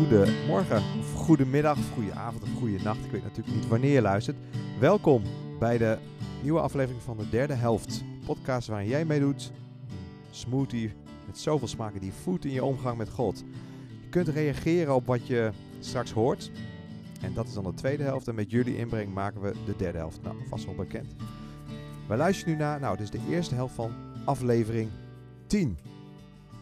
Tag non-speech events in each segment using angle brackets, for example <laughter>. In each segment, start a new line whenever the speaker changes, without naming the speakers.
goede morgen, of goede middag, of goede avond, of goede nacht. Ik weet natuurlijk niet wanneer je luistert. Welkom bij de nieuwe aflevering van de derde helft. Podcast waarin jij meedoet. Een smoothie met zoveel smaken die voedt in je omgang met God. Je kunt reageren op wat je straks hoort. En dat is dan de tweede helft. En met jullie inbreng maken we de derde helft. Nou, vast wel bekend. Wij luisteren nu naar, nou, dit is de eerste helft van aflevering 10.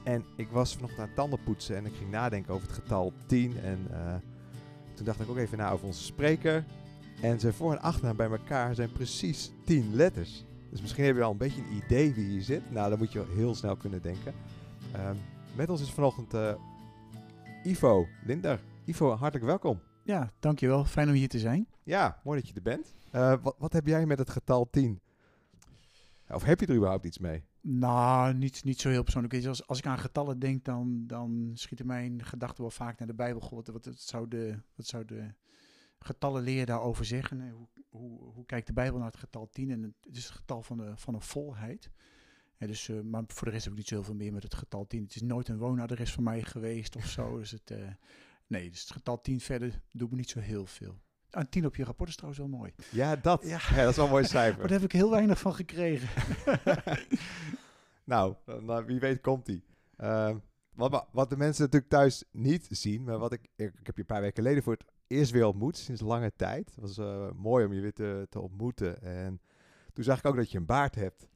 En ik was vanochtend aan het tandenpoetsen en ik ging nadenken over het getal 10. En uh, toen dacht ik ook even na over onze spreker. En zijn voor- en achternaam bij elkaar zijn precies 10 letters. Dus misschien heb je al een beetje een idee wie hier zit. Nou, dan moet je heel snel kunnen denken. Um, met ons is vanochtend uh, Ivo Linder. Ivo, hartelijk welkom.
Ja, dankjewel. Fijn om hier te zijn.
Ja, mooi dat je er bent. Uh, wat, wat heb jij met het getal 10? Of heb je er überhaupt iets mee?
Nou, niet, niet zo heel persoonlijk. Als, als ik aan getallen denk, dan, dan schieten mijn gedachten wel vaak naar de Bijbel. Wat, wat, wat, zou, de, wat zou de getallenleer daarover zeggen? Hoe, hoe, hoe kijkt de Bijbel naar het getal 10? En het is het getal van, de, van een volheid. Ja, dus, uh, maar voor de rest heb ik niet zo heel veel meer met het getal 10. Het is nooit een woonadres van mij geweest of zo. <laughs> Dus het, uh, nee, dus het getal 10 verder doet me niet zo heel veel. Een 10 op je rapport is trouwens wel mooi.
Ja, dat, ja. ja dat is wel een mooi <laughs> cijfer.
maar daar heb ik heel weinig van gekregen. <laughs>
nou, nou, wie weet komt die. Uh, wat, wat de mensen natuurlijk thuis niet zien, maar wat ik, ik, ik heb je een paar weken geleden voor het eerst weer ontmoet, sinds lange tijd. Het was uh, mooi om je weer te, te, ontmoeten. En toen zag ik ook dat je een baard hebt.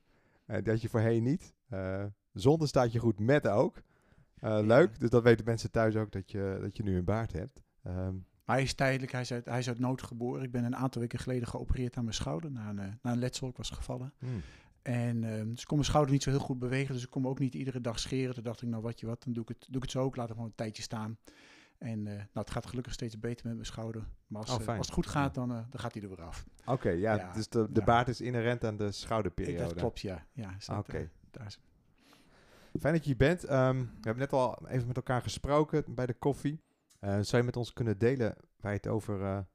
Uh, dat je voorheen niet. Uh, zonder staat je goed met ook. leuk, dus dat weten mensen thuis ook dat je, dat je nu een baard hebt. Um,
maar hij is tijdelijk, hij is, uit, hij is uit nood geboren. Ik ben een aantal weken geleden geopereerd aan mijn schouder, na een, na een letsel, ik was gevallen. Hmm. En uh, dus ik kon mijn schouder niet zo heel goed bewegen, dus ik kon me ook niet iedere dag scheren. Toen dacht ik, nou wat je wat, dan doe ik het, doe ik het zo ook, laat hem gewoon een tijdje staan. En uh, nou, het gaat gelukkig steeds beter met mijn schouder. Maar als, oh, uh, als het goed gaat, dan, uh, dan gaat hij er weer af.
Oké, okay, ja, ja, dus de, de ja. baard is inherent aan de schouderperiode.
Dat klopt, ja. ja
Oké. Okay. Fijn dat je hier bent. Um, we hebben net al even met elkaar gesproken bij de koffie. Zou je met ons kunnen delen waar je het over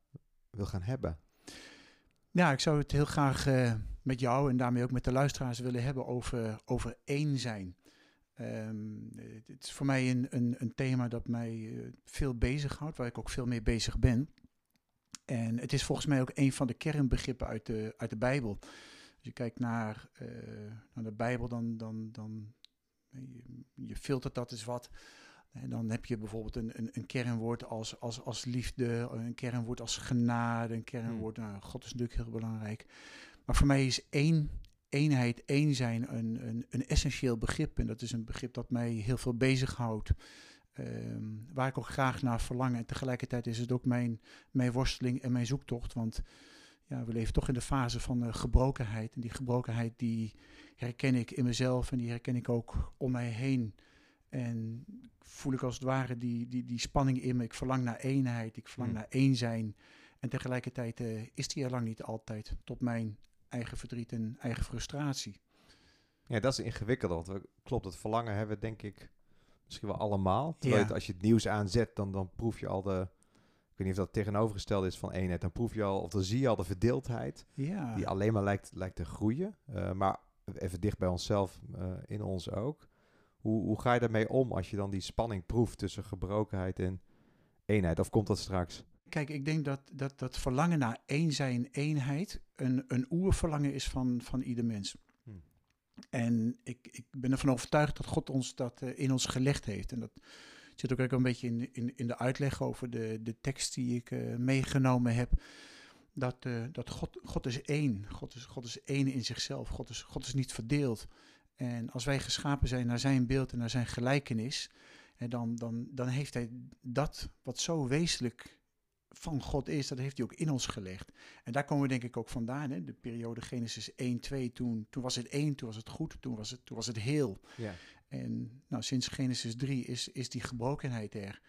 wil gaan hebben?
Ja, ik zou het heel graag met jou en daarmee ook met de luisteraars willen hebben over, over één zijn. Um, het is voor mij een, een, een thema dat mij uh, veel bezighoudt, waar ik ook veel mee bezig ben. En het is volgens mij ook een van de kernbegrippen uit de, uit de Bijbel. Als je kijkt naar, naar de Bijbel, dan, dan, dan je, je filtert dat eens wat. En dan heb je bijvoorbeeld een, een, een, kernwoord als, als, als liefde, een kernwoord als genade, een kernwoord, nou, God is natuurlijk heel belangrijk. Maar voor mij is één eenheid, één zijn een, een, een, essentieel begrip. En dat is een begrip dat mij heel veel bezighoudt. Um, waar ik ook graag naar verlang. En tegelijkertijd is het ook mijn, mijn worsteling en mijn zoektocht. Want ja, we leven toch in de fase van uh, gebrokenheid. En die gebrokenheid die herken ik in mezelf en die herken ik ook om mij heen. En voel ik als het ware die, die, die spanning in me. Ik verlang naar eenheid, ik verlang hmm. naar één zijn. En tegelijkertijd uh, is die er lang niet altijd tot mijn eigen verdriet en eigen frustratie.
Ja, dat is ingewikkeld. Want we, klopt, het verlangen hebben we denk ik misschien wel allemaal. Terwijl ja. het, als je het nieuws aanzet, dan, dan proef je al de... Ik weet niet of dat tegenovergesteld is van eenheid. Dan proef je al, of dan zie je al de verdeeldheid.
Ja.
Die alleen maar lijkt, lijkt te groeien. Uh, maar even dicht bij onszelf, uh, in ons ook. Hoe, hoe ga je daarmee om als je dan die spanning proeft tussen gebrokenheid en eenheid? Of komt dat straks?
Kijk, ik denk dat, dat dat verlangen naar één zijn, eenheid, een, een oerverlangen is van, van ieder mens. Hmm. En ik, ik ben ervan overtuigd dat God ons dat uh, in ons gelegd heeft. En dat zit ook een beetje in, in, in de uitleg over de, de tekst die ik uh, meegenomen heb. Dat, uh, dat God, God is één. God is, God is één in zichzelf. God is, God is niet verdeeld. En als wij geschapen zijn naar zijn beeld en naar zijn gelijkenis, en dan, dan, dan heeft hij dat wat zo wezenlijk van God is, dat heeft hij ook in ons gelegd. En daar komen we denk ik ook vandaan. Hè? De periode Genesis 1, 2, toen, toen was het één, toen was het goed, toen was het, toen was het heel.
Ja.
En nou, sinds Genesis 3 is, is die gebrokenheid er.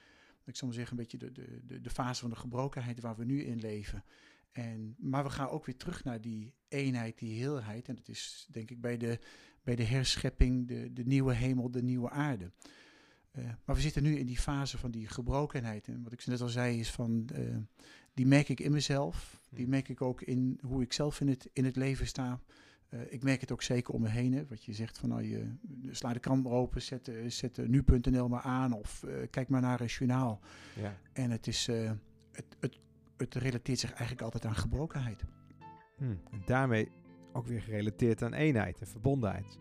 Ik zal maar zeggen, een beetje de, de, de, de fase van de gebrokenheid waar we nu in leven. En, maar we gaan ook weer terug naar die eenheid, die heelheid. En dat is denk ik bij de, bij de herschepping, de, de nieuwe hemel, de nieuwe aarde. Uh, maar we zitten nu in die fase van die gebrokenheid. En wat ik net al zei is van, uh, die merk ik in mezelf. Die merk ik ook in hoe ik zelf in het, in het leven sta.
ik merk het ook zeker om me heen. Hè, wat je zegt van nou, je sla de krant maar open, zet, zet nu.nl maar aan of kijk maar naar een journaal. Ja. En het, is, het, het, het relateert zich eigenlijk altijd aan gebrokenheid.
Hmm. En daarmee ook weer gerelateerd aan eenheid en verbondenheid.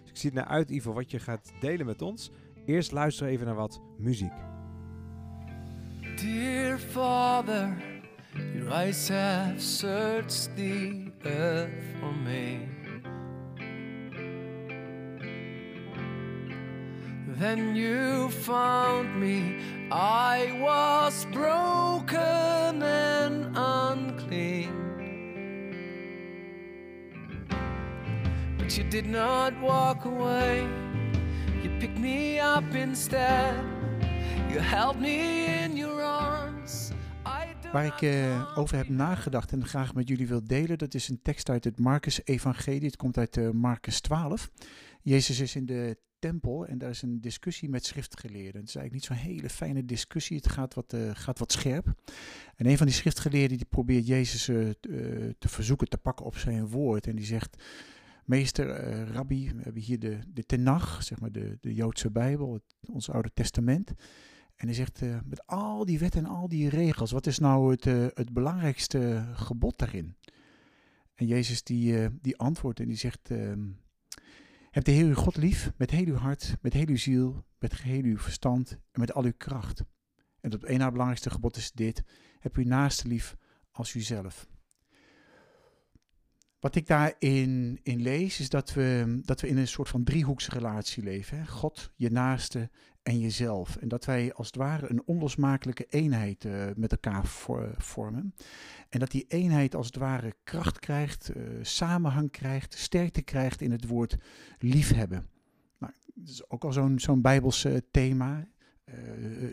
Dus ik zie er naar uit, Ivo, wat je gaat delen met ons. Eerst luisteren even naar wat muziek. Dear Father, your eyes have searched the earth for me. Then you found me, I was broken and unclean. But you did not walk away, you picked me up instead. You held me in your arms. Waar ik uh, over heb nagedacht en graag met jullie wil delen, dat is een tekst uit het Marcus-evangelie. Het komt uit uh, Marcus 12. Jezus is in de tempel en daar is een discussie met schriftgeleerden. Het is eigenlijk niet zo'n hele fijne discussie, het gaat wat, uh, gaat wat scherp. En een van die schriftgeleerden die probeert Jezus te verzoeken te pakken op zijn woord. En die zegt, meester, uh, rabbi, we hebben hier de, de Tenach, zeg maar de, de Joodse Bijbel, ons Oude Testament. En hij zegt, uh, met al die wetten en al die regels, wat is nou het, uh, het belangrijkste gebod daarin? En Jezus die, die antwoordt en die zegt, ehm, heb de Heer uw God lief met heel uw hart, met heel uw ziel, met geheel uw verstand en met al uw kracht. En het één na belangrijkste gebod is dit, heb uw naaste lief als uzelf. Wat ik daarin in lees, is dat we, dat we in een soort van driehoeksrelatie leven. Hè? God, je naaste en jezelf. En dat wij als het ware een onlosmakelijke eenheid uh, met elkaar vormen. En dat die eenheid als het ware kracht krijgt, uh, samenhang krijgt, sterkte krijgt in het woord liefhebben. Nou, dat is ook al zo'n zo'n bijbels thema,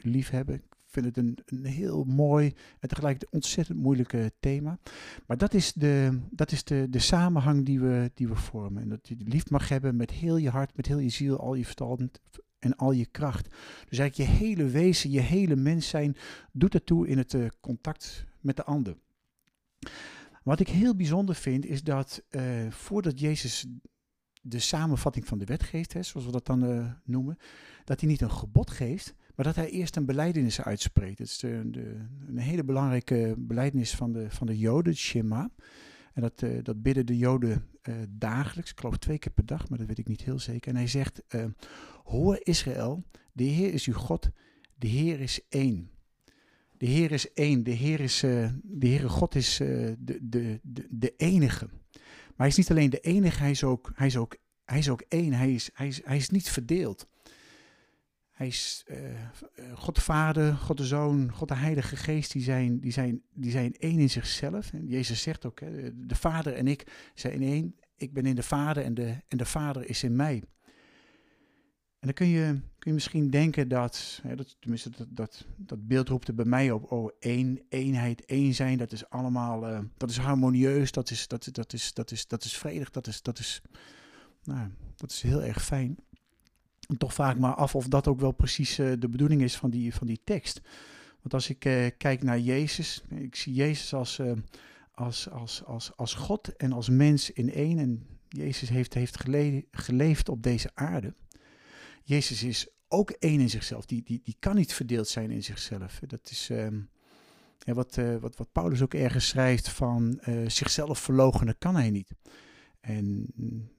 liefhebben vind het een, een heel mooi en tegelijk ontzettend moeilijke thema. Maar dat is de, dat is de, de samenhang die we, die we vormen. En dat je lief mag hebben met heel je hart, met heel je ziel, al je verstand en al je kracht. Dus eigenlijk je hele wezen, je hele mens zijn, doet ertoe in het uh, contact met de ander. Wat ik heel bijzonder vind, is dat uh, voordat Jezus de samenvatting van de wet geeft, hè, zoals we dat dan uh, noemen, dat hij niet een gebod geeft, maar dat hij eerst een beleidenis uitspreekt. Dat is de, een hele belangrijke beleidenis van de, van de Joden, het Shema. En dat, uh, dat bidden de Joden uh, dagelijks, ik geloof twee keer per dag, maar dat weet ik niet heel zeker. En hij zegt, uh, hoor Israël, de Heer is uw God, de Heer is één. De Heer is één, de Heer is, de Heere God is de, de, de, de enige. Maar hij is niet alleen de enige, hij is ook, hij is ook, hij is ook één, hij is, hij, is, hij is niet verdeeld. Hij is uh, God de Vader, God de Zoon, God de Heilige Geest, die zijn, die zijn, die zijn één in zichzelf. En Jezus zegt ook, hè, de Vader en ik zijn één. Ik ben in de Vader en de, en de Vader is in mij. En dan kun je, kun je misschien denken dat, hè, dat tenminste dat, dat, dat beeld roept er bij mij op, oh één, eenheid, één zijn, dat is allemaal, uh, dat is harmonieus, dat is, dat, dat, is, dat, is, dat is vredig, dat is, dat is, nou, dat is heel erg fijn. Toch ik me af of dat ook wel precies uh, de bedoeling is van die, van die tekst. Want als ik uh, kijk naar Jezus, ik zie Jezus als, uh, als, als, als, als God en als mens in één. En Jezus heeft, heeft gele geleefd op deze aarde. Jezus is ook één in zichzelf. Die, die, die kan niet verdeeld zijn in zichzelf. Dat is ja, wat, wat, wat Paulus ook ergens schrijft van zichzelf verloochenen kan hij niet. En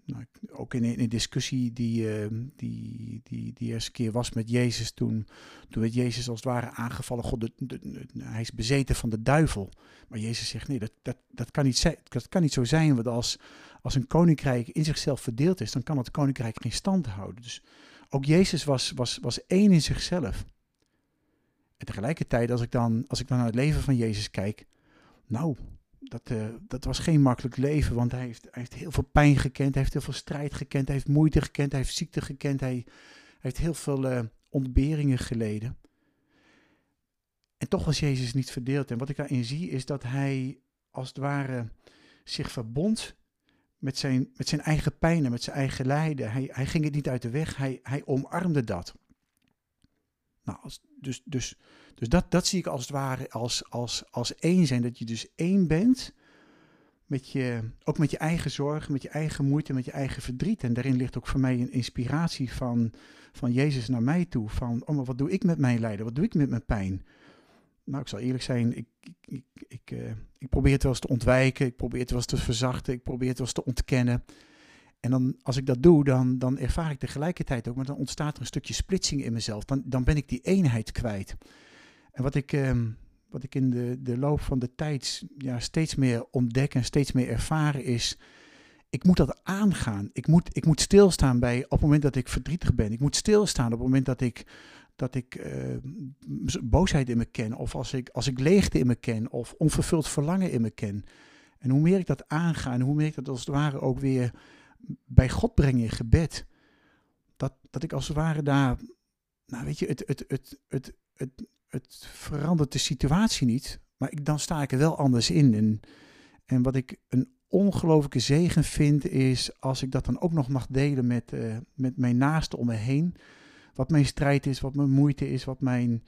nou, ook in, een discussie die, uh, die, die, die eerste keer was met Jezus, toen, toen werd Jezus als het ware aangevallen. God, hij is bezeten van de duivel. Maar Jezus zegt, nee, dat, dat, dat, kan, niet dat kan niet zo zijn. Want als, als een koninkrijk in zichzelf verdeeld is, dan kan het koninkrijk geen stand houden. Dus ook Jezus was, was, was één in zichzelf. En tegelijkertijd, als ik, dan, als ik dan naar het leven van Jezus kijk, nou, dat, uh, dat was geen makkelijk leven, want hij heeft, hij heeft heel veel pijn gekend, hij heeft heel veel strijd gekend, hij heeft moeite gekend, hij heeft ziekte gekend, hij, heeft heel veel uh, ontberingen geleden. En toch was Jezus niet verdeeld. En wat ik daarin zie is dat hij als het ware zich verbond met zijn, met zijn eigen pijn en met zijn eigen lijden. Hij, hij ging het niet uit de weg, hij, hij omarmde dat. Nou, dus, dus dus dat, dat zie ik als het ware als, als, als één zijn. Dat je dus één bent, met je, ook met je eigen zorg, met je eigen moeite, met je eigen verdriet. En daarin ligt ook voor mij een inspiratie van, van Jezus naar mij toe. Van, oh, maar wat doe ik met mijn lijden? Wat doe ik met mijn pijn? Nou, ik zal eerlijk zijn, ik, ik, ik, ik, uh, ik probeer het wel eens te ontwijken, ik probeer het wel eens te verzachten, ik probeer het wel eens te ontkennen. En dan, als ik dat doe, dan, dan ervaar ik tegelijkertijd ook, maar dan ontstaat er een stukje splitsing in mezelf. Dan, dan ben ik die eenheid kwijt. En wat ik, uh, wat ik in de, de loop van de tijd ja, steeds meer ontdek en steeds meer ervaren is, ik moet dat aangaan. Ik moet, ik moet stilstaan bij op het moment dat ik verdrietig ben. Ik moet stilstaan op het moment dat ik, dat ik uh, boosheid in me ken. Of als ik, als ik leegte in me ken. Of onvervuld verlangen in me ken. En hoe meer ik dat aanga en hoe meer ik dat als het ware ook weer bij God breng in gebed. Dat, dat ik als het ware daar, nou weet je, het, het, het, het, het, het verandert de situatie niet. Maar ik, dan sta ik er wel anders in. En, en wat ik een ongelooflijke zegen vind, is als ik dat dan ook nog mag delen met, uh, met mijn naasten om me heen. Wat mijn strijd is, wat mijn moeite is, wat mijn,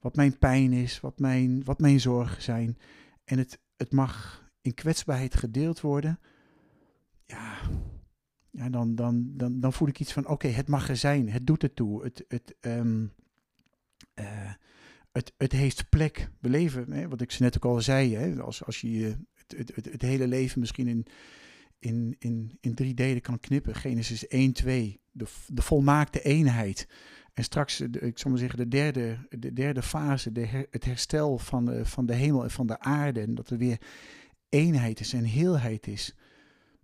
wat mijn pijn is, wat mijn, wat mijn zorgen zijn. En het, het mag in kwetsbaarheid gedeeld worden. Ja, ja dan, dan, dan, dan voel ik iets van: oké, het mag er zijn, het doet ertoe. Het, het, um, uh, het, het heeft plek. We leven, hè, wat ik ze net ook al zei, hè, als, als je het, het, het, hele leven misschien in, in, in, in drie delen kan knippen. Genesis 1, 2, de, de volmaakte eenheid. En straks, de, ik zal maar zeggen, de derde, de derde fase, de het herstel van van de hemel en van de aarde. En dat er weer eenheid is en heelheid is.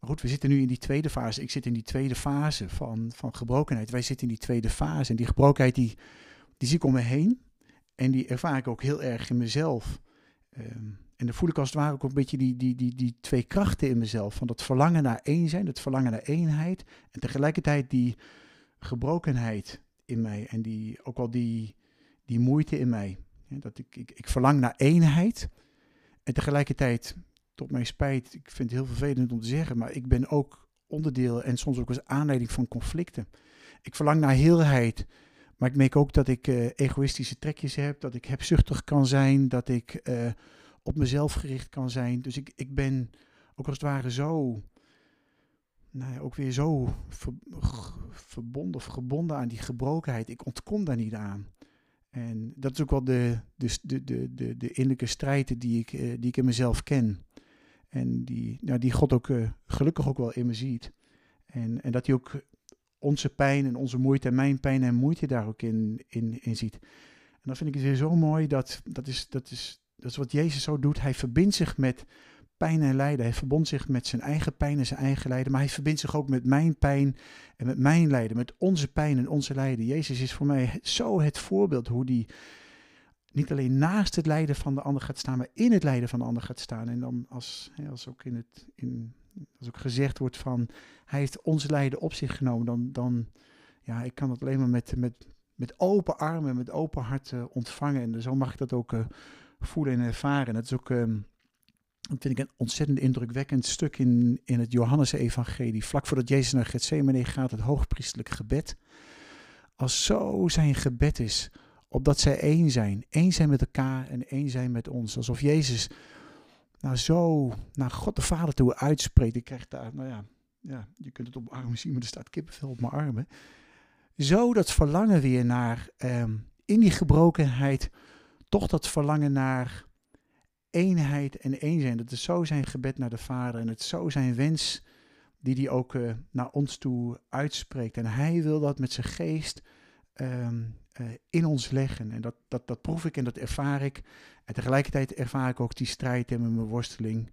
Goed, we zitten nu in die tweede fase. Ik zit in die tweede fase van, van gebrokenheid. Wij zitten in die tweede fase. En die gebrokenheid, die, die zie ik om me heen. En die ervaar ik ook heel erg in mezelf. Um, en dan voel ik als het ware ook een beetje die, die, die, die twee krachten in mezelf. Van dat verlangen naar één zijn, dat verlangen naar eenheid. En tegelijkertijd die gebrokenheid in mij. En die, ook wel die, die moeite in mij. Dat ik, ik, ik verlang naar eenheid. En tegelijkertijd, tot mijn spijt, ik vind het heel vervelend om te zeggen, maar ik ben ook onderdeel en soms ook als aanleiding van conflicten. Ik verlang naar heelheid. Maar ik merk ook dat ik uh, egoïstische trekjes heb, dat ik hebzuchtig kan zijn, dat ik uh, op mezelf gericht kan zijn. Dus ik, ik ben ook als het ware zo, nou ja, ook weer zo ver, verbonden of gebonden aan die gebrokenheid. Ik ontkom daar niet aan. En dat is ook wel de, de, de, de, de, de innerlijke strijd die ik, uh, die ik in mezelf ken. En die, nou, die God ook uh, gelukkig ook wel in me ziet. En, en dat hij ook onze pijn en onze moeite en mijn pijn en moeite daar ook in, in, in ziet. En dan vind ik het weer zo mooi dat, dat, is, dat, is, dat is wat Jezus zo doet. Hij verbindt zich met pijn en lijden. Hij verbond zich met zijn eigen pijn en zijn eigen lijden. Maar hij verbindt zich ook met mijn pijn en met mijn lijden. Met onze pijn en onze lijden. Jezus is voor mij zo het voorbeeld hoe die niet alleen naast het lijden van de ander gaat staan, maar in het lijden van de ander gaat staan. En dan als, als ook in het, in, als ook gezegd wordt van hij heeft ons lijden op zich genomen, dan, dan ja, ik kan dat alleen maar met, met, met open armen, met open hart ontvangen. En zo mag ik dat ook uh, voelen en ervaren. Dat is ook, dat vind ik een ontzettend indrukwekkend stuk in, in het Johannes-evangelie. Vlak voordat Jezus naar Gethsemane gaat, het hoogpriestelijk gebed. Als zo zijn gebed is, opdat zij één zijn. één zijn met elkaar en één zijn met ons. Alsof Jezus nou zo naar God de Vader toe uitspreekt. Ik krijg daar, nou ja, ja, je kunt het op mijn armen zien, maar er staat kippenvel op mijn armen. Zo dat verlangen weer naar, um, in die gebrokenheid, toch dat verlangen naar eenheid en één zijn. Dat is zo zijn gebed naar de Vader en het zo zijn wens die hij ook uh, naar ons toe uitspreekt. En hij wil dat met zijn geest um, uh, in ons leggen. En dat, dat, dat proef ik en dat ervaar ik. En tegelijkertijd ervaar ik ook die strijd en mijn worsteling.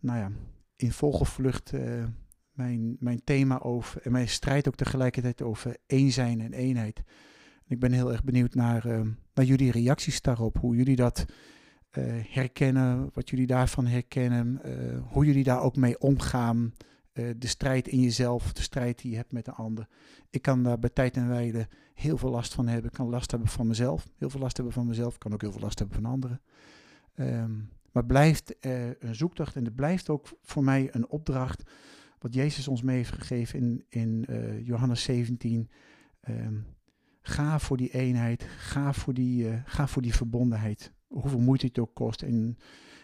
Nou ja, in volgevlucht uh, mijn, mijn thema over en mijn strijd ook tegelijkertijd over één zijn en eenheid. En ik ben heel erg benieuwd naar, uh, naar jullie reacties daarop, hoe jullie dat herkennen, wat jullie daarvan herkennen, hoe jullie daar ook mee omgaan. De strijd in jezelf, de strijd die je hebt met de ander. Ik kan daar bij tijd en wijle heel veel last van hebben. Ik kan last hebben van mezelf, heel veel last hebben van mezelf. kan ook heel veel last hebben van anderen. Um, maar blijft een zoektocht en het blijft ook voor mij een opdracht. Wat Jezus ons mee heeft gegeven in, in uh, Johannes 17. Um, ga voor die eenheid, ga voor die, uh, ga voor die verbondenheid. Hoeveel moeite het ook kost.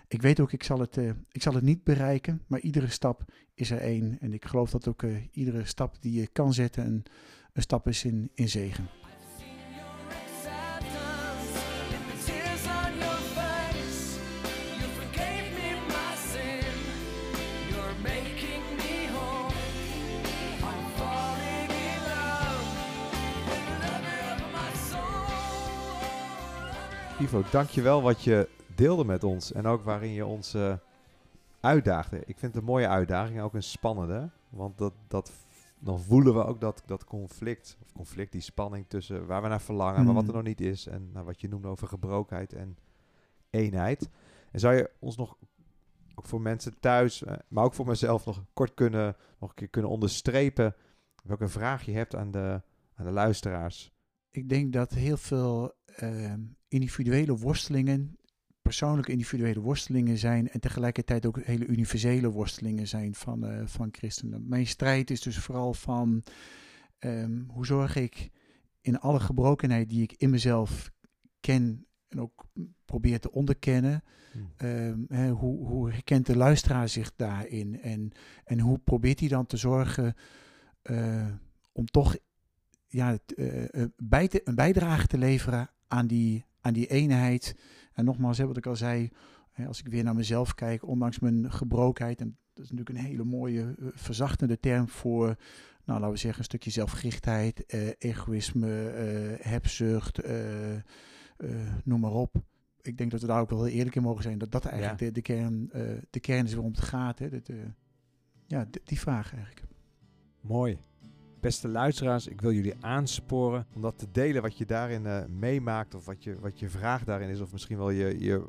Ik weet ook, ik zal, het, uh, ik zal het niet bereiken, maar iedere stap is er één. En ik geloof dat ook uh, iedere stap die je kan zetten een, een stap is in, in zegen.
Ivo, dankjewel wat je deelde met ons en ook waarin je ons uh, uitdaagde. Ik vind het een mooie uitdaging, ook een spannende, want dat, dat, dan voelen we ook dat, dat conflict, of conflict, die spanning tussen waar we naar verlangen, maar wat er
Mm.
nog niet is en nou, wat je noemde over gebrokenheid en eenheid. En zou je ons nog, ook voor mensen thuis, eh, maar ook voor mezelf nog kort kunnen, nog een keer kunnen onderstrepen welke vraag je hebt aan de, aan de luisteraars?
Ik denk dat heel veel ehm, individuele worstelingen, persoonlijke individuele worstelingen zijn en tegelijkertijd ook hele universele worstelingen zijn van, eh, van christenen. Mijn strijd is dus vooral van ehm, hoe zorg ik in alle gebrokenheid die ik in mezelf ken en ook probeer te onderkennen, Ehm, hè, hoe, hoe herkent de luisteraar zich daarin? En, en hoe probeert hij dan te zorgen eh, om toch ja, eh, bij te- een bijdrage te leveren aan die, aan die eenheid? En nogmaals, hè, wat ik al zei, als ik weer naar mezelf kijk, ondanks mijn gebrokenheid, en dat is natuurlijk een hele mooie, eh, verzachtende term voor, nou laten we zeggen, een stukje zelfgerichtheid, eh, egoïsme, eh, hebzucht, eh, eh, noem maar op ik denk dat we daar ook wel heel eerlijk in mogen zijn. Dat dat eigenlijk de, de, kern, eh, de kern is waarom het gaat. Hè? Dat, ja, die vraag eigenlijk.
Mooi. Beste luisteraars, ik wil jullie aansporen om dat te delen wat je daarin eh, meemaakt. Of wat je, wat je vraag daarin is. Of misschien wel je, je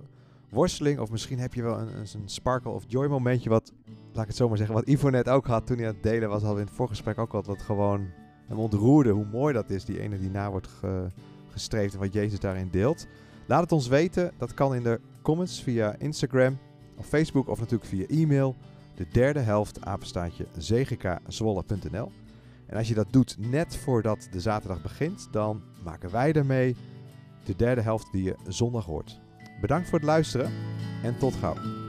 worsteling. Of misschien heb je wel een, een, sparkle of joy momentje. Wat, laat ik het zo maar zeggen, wat Ivo net ook had toen hij aan het delen was. Hadden we in het voorgesprek ook al. Wat gewoon hem ontroerde. Hoe mooi dat is. Die ene die na wordt ge- gestreefd. En wat Jezus daarin deelt. Laat het ons weten. Dat kan in de comments via Instagram of Facebook. Of natuurlijk via e-mail. De derde helft apenstaatje zgkzwolle.nl En als je dat doet net voordat de zaterdag begint, dan maken wij ermee de derde helft die je zondag hoort. Bedankt voor het luisteren en tot gauw.